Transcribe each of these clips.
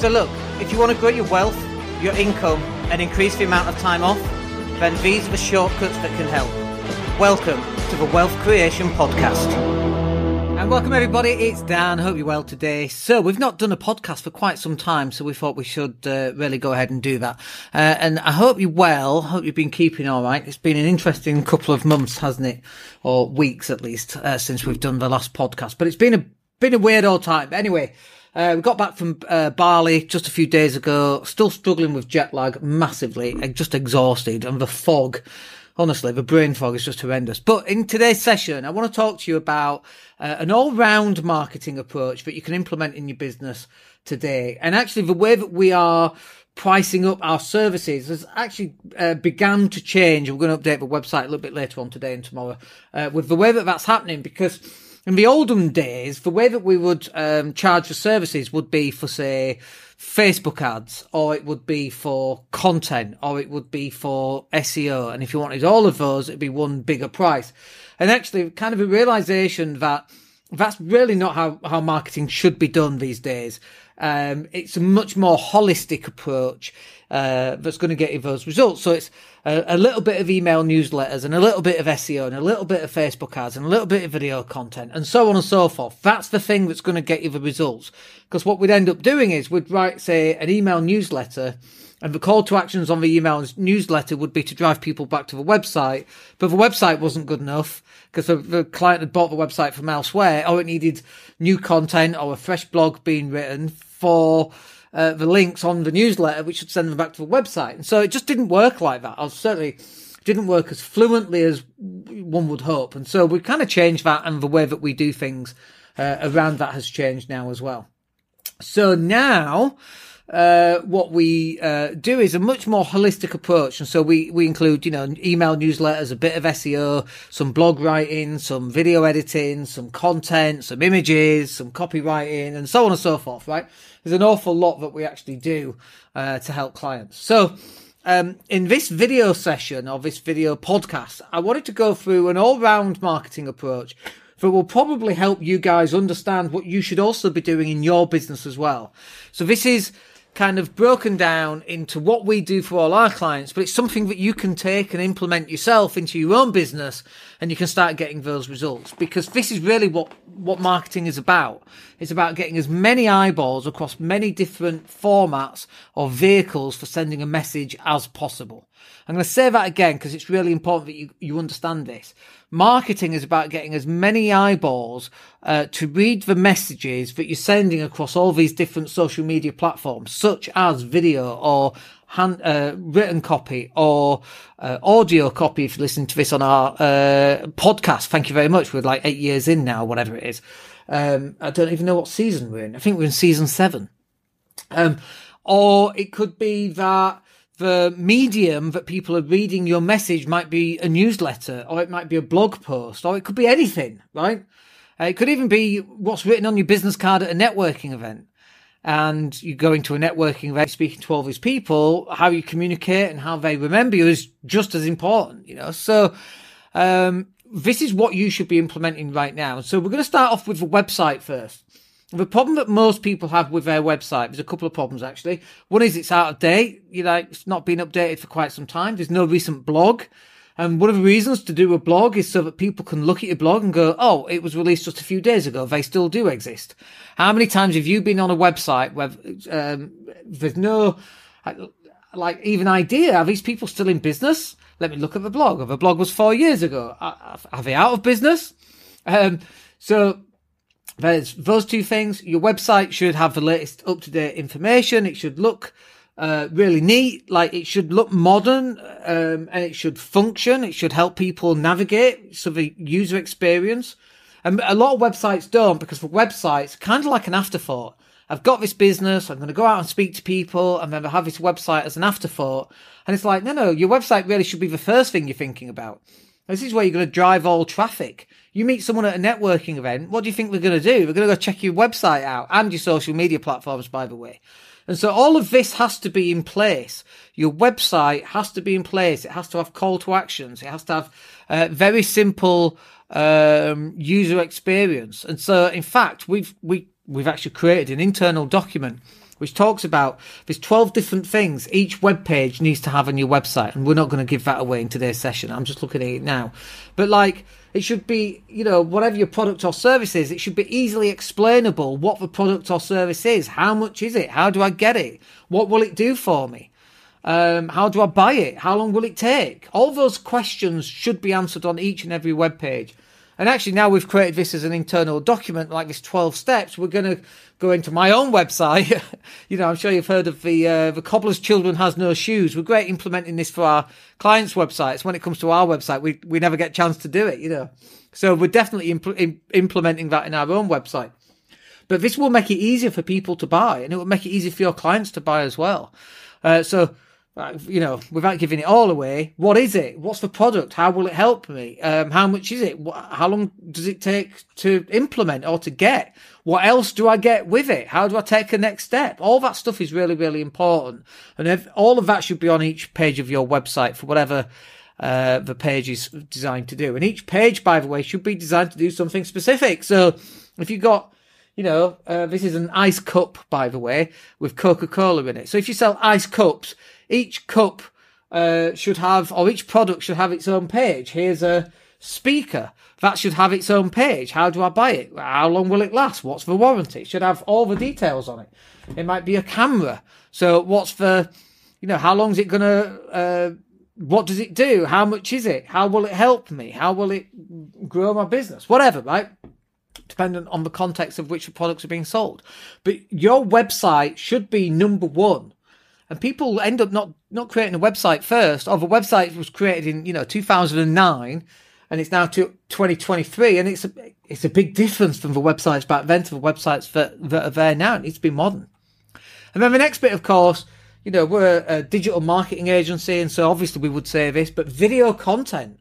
So look, if you want to grow your wealth, your income, and increase the amount of time off, then these are the shortcuts that can help. Welcome to the Wealth Creation Podcast. And welcome everybody, it's Dan. Hope you're well today. So we've not done a podcast for quite some time, so we thought we should uh, really go ahead and do that. Uh, and I hope you're well. Hope you've been keeping all right. It's been an interesting couple of months, hasn't it, or weeks at least, uh, since we've done the last podcast. But it's been a been a weird old time. Anyway, uh, we got back from uh, Bali just a few days ago. Still struggling with jet lag massively, just exhausted, and the fog. Honestly, the brain fog is just horrendous. But in today's session, I want to talk to you about uh, an all-round marketing approach that you can implement in your business today. And actually, the way that we are pricing up our services has actually uh, begun to change. We're going to update the website a little bit later on today and tomorrow uh, with the way that that's happening because in the olden days, the way that we would um, charge for services would be for, say, Facebook ads, or it would be for content, or it would be for SEO. And if you wanted all of those, it'd be one bigger price. And actually, kind of a realization that that's really not how, how marketing should be done these days. Um, it's a much more holistic approach uh, that's going to get you those results. So it's a, a, little bit of email newsletters and a little bit of SEO and a little bit of Facebook ads and a little bit of video content and so on and so forth. That's the thing that's going to get you the results. Because what we'd end up doing is we'd write, say, an email newsletter and the call to actions on the email newsletter would be to drive people back to the website. But the website wasn't good enough because the, the, client had bought the website from elsewhere or it needed new content or a fresh blog being written for uh, the links on the newsletter, which should send them back to the website. And so it just didn't work like that. I certainly didn't work as fluently as one would hope. And so we kind of changed that and the way that we do things uh, around that has changed now as well. So now, uh, what we uh, do is a much more holistic approach. And so we, we include, you know, email newsletters, a bit of SEO, some blog writing, some video editing, some content, some images, some copywriting, and so on and so forth, right? There's an awful lot that we actually do uh, to help clients. So, um, in this video session or this video podcast, I wanted to go through an all round marketing approach that will probably help you guys understand what you should also be doing in your business as well. So this is kind of broken down into what we do for all our clients, but it's something that you can take and implement yourself into your own business and you can start getting those results because this is really what, what marketing is about. It's about getting as many eyeballs across many different formats or vehicles for sending a message as possible. I'm going to say that again because it's really important that you, you understand this. Marketing is about getting as many eyeballs uh, to read the messages that you're sending across all these different social media platforms, such as video or hand, uh, written copy or uh, audio copy. If you listen to this on our uh, podcast, thank you very much. We're like eight years in now, whatever it is. Um, I don't even know what season we're in. I think we're in season seven. Um, or it could be that the medium that people are reading your message might be a newsletter or it might be a blog post or it could be anything, right? Uh, it could even be what's written on your business card at a networking event. And you go into a networking event, speaking to all these people, how you communicate and how they remember you is just as important, you know? So, um, this is what you should be implementing right now. So we're going to start off with the website first. The problem that most people have with their website, there's a couple of problems actually. One is it's out of date. You know, it's not been updated for quite some time. There's no recent blog. And one of the reasons to do a blog is so that people can look at your blog and go, oh, it was released just a few days ago. They still do exist. How many times have you been on a website where um, there's no, like, even idea? Are these people still in business? Let me look at the blog. The blog was four years ago. Are they out of business? Um, so there's those two things. Your website should have the latest up to date information. It should look uh, really neat. Like it should look modern, um, and it should function. It should help people navigate. So the user experience. And a lot of websites don't because for websites, kind of like an afterthought. I've got this business. I'm going to go out and speak to people and then I have this website as an afterthought. And it's like, no, no, your website really should be the first thing you're thinking about. This is where you're going to drive all traffic. You meet someone at a networking event. What do you think we're going to do? We're going to go check your website out and your social media platforms, by the way. And so all of this has to be in place. Your website has to be in place. It has to have call to actions. It has to have uh, very simple um, user experience. And so, in fact, we've we we've actually created an internal document which talks about there's 12 different things each web page needs to have on your website. And we're not going to give that away in today's session. I'm just looking at it now. But like, it should be, you know, whatever your product or service is, it should be easily explainable what the product or service is. How much is it? How do I get it? What will it do for me? Um, how do I buy it? How long will it take? All those questions should be answered on each and every web page. And actually, now we've created this as an internal document, like this 12 steps, we're going to go into my own website. you know, I'm sure you've heard of the, uh, the cobbler's children has no shoes. We're great implementing this for our clients' websites. When it comes to our website, we, we never get a chance to do it, you know. So we're definitely impl- implementing that in our own website. But this will make it easier for people to buy and it will make it easier for your clients to buy as well. Uh, so you know, without giving it all away, what is it? What's the product? How will it help me? Um, how much is it? How long does it take to implement or to get? What else do I get with it? How do I take a next step? All that stuff is really, really important. And if, all of that should be on each page of your website for whatever uh, the page is designed to do. And each page, by the way, should be designed to do something specific. So if you've got you know, uh, this is an ice cup, by the way, with Coca Cola in it. So if you sell ice cups, each cup uh, should have, or each product should have its own page. Here's a speaker that should have its own page. How do I buy it? How long will it last? What's the warranty? It should have all the details on it. It might be a camera. So what's the, you know, how long is it going to, uh, what does it do? How much is it? How will it help me? How will it grow my business? Whatever, right? Dependent on the context of which the products are being sold. But your website should be number one and people end up not not creating a website first. Oh, the website was created in you know 2009, and it's now to 2023, and it's a it's a big difference from the websites back then to the websites that, that are there now. It needs to be modern. And then the next bit, of course, you know, we're a digital marketing agency, and so obviously we would say this, but video content.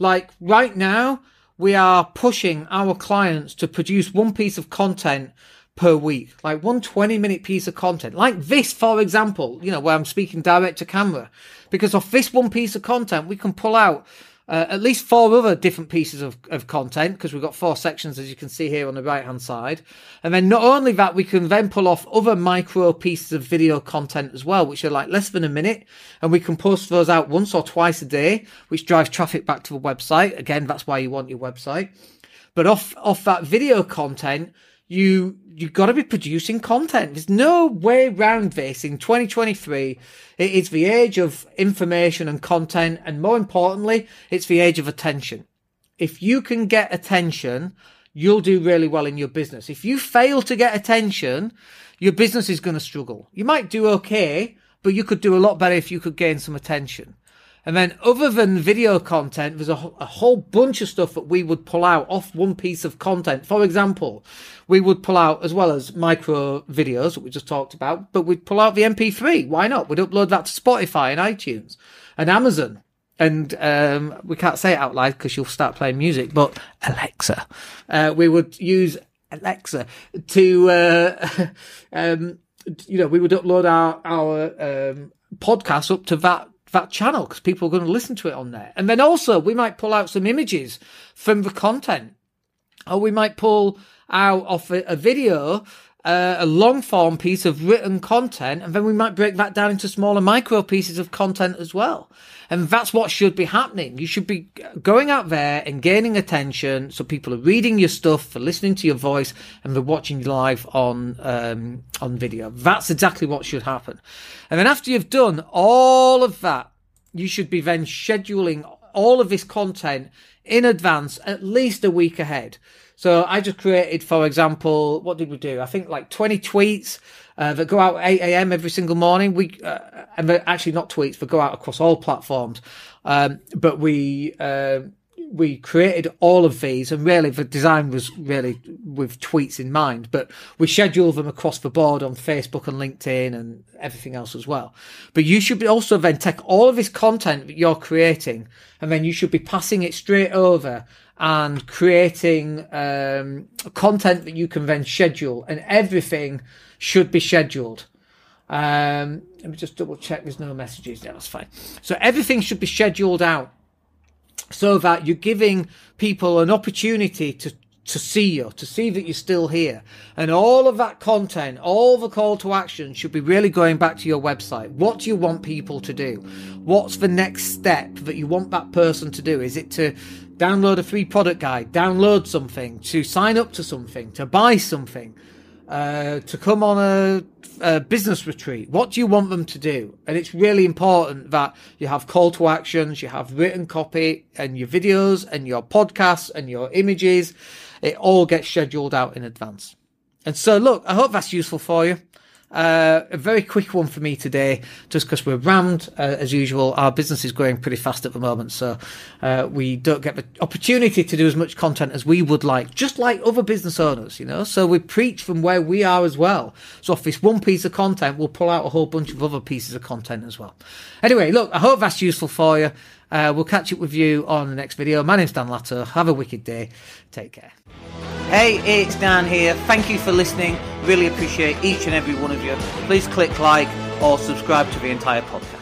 Like right now, we are pushing our clients to produce one piece of content per week, like one 20 minute piece of content, like this, for example, you know, where I'm speaking direct to camera. Because of this one piece of content, we can pull out uh, at least four other different pieces of, of content because we've got four sections, as you can see here on the right hand side. And then not only that, we can then pull off other micro pieces of video content as well, which are like less than a minute. And we can post those out once or twice a day, which drives traffic back to the website. Again, that's why you want your website. But off, off that video content, you you've got to be producing content. There's no way around this in 2023. It is the age of information and content, and more importantly, it's the age of attention. If you can get attention, you'll do really well in your business. If you fail to get attention, your business is going to struggle. You might do okay, but you could do a lot better if you could gain some attention. And then, other than video content, there's a, a, whole bunch of stuff that we would pull out off one piece of content. For example, we would pull out, as well as micro videos that we just talked about, but we'd pull out the MP3. Why not? We'd upload that to Spotify and iTunes and Amazon. And um, we can't say it out loud because you'll start playing music, but Alexa. Uh, we would use Alexa to, uh, um, you know, we would upload our, our um, podcast up to that that channel because people are going to listen to it on there. And then also we might pull out some images from the content or we might pull out off a, a video uh, a long form piece of written content, and then we might break that down into smaller micro pieces of content as well. And that's what should be happening. You should be going out there and gaining attention. So people are reading your stuff, for listening to your voice, and they're watching you live on, um, on video. That's exactly what should happen. And then after you've done all of that, you should be then scheduling all of this content in advance, at least a week ahead. So I just created, for example, what did we do? I think like 20 tweets uh, that go out at 8 a.m. every single morning. We, uh, and actually not tweets, but go out across all platforms. Um, but we, uh, we created all of these and really the design was really with tweets in mind, but we schedule them across the board on Facebook and LinkedIn and everything else as well. But you should also then take all of this content that you're creating and then you should be passing it straight over and creating um, content that you can then schedule, and everything should be scheduled. Um, let me just double check there's no messages. Yeah, that's fine. So everything should be scheduled out so that you're giving people an opportunity to to see you, to see that you're still here. And all of that content, all the call to action should be really going back to your website. What do you want people to do? What's the next step that you want that person to do? Is it to download a free product guide, download something, to sign up to something, to buy something? Uh, to come on a, a, business retreat. What do you want them to do? And it's really important that you have call to actions, you have written copy, and your videos, and your podcasts, and your images. It all gets scheduled out in advance. And so, look, I hope that's useful for you. Uh, a very quick one for me today, just because we're rammed uh, as usual. Our business is growing pretty fast at the moment, so uh, we don't get the opportunity to do as much content as we would like, just like other business owners, you know. So we preach from where we are as well. So if it's one piece of content, we'll pull out a whole bunch of other pieces of content as well. Anyway, look, I hope that's useful for you. Uh, we'll catch up with you on the next video. My name's Dan Latto. Have a wicked day. Take care. Hey, it's Dan here. Thank you for listening. Really appreciate each and every one of you. Please click like or subscribe to the entire podcast.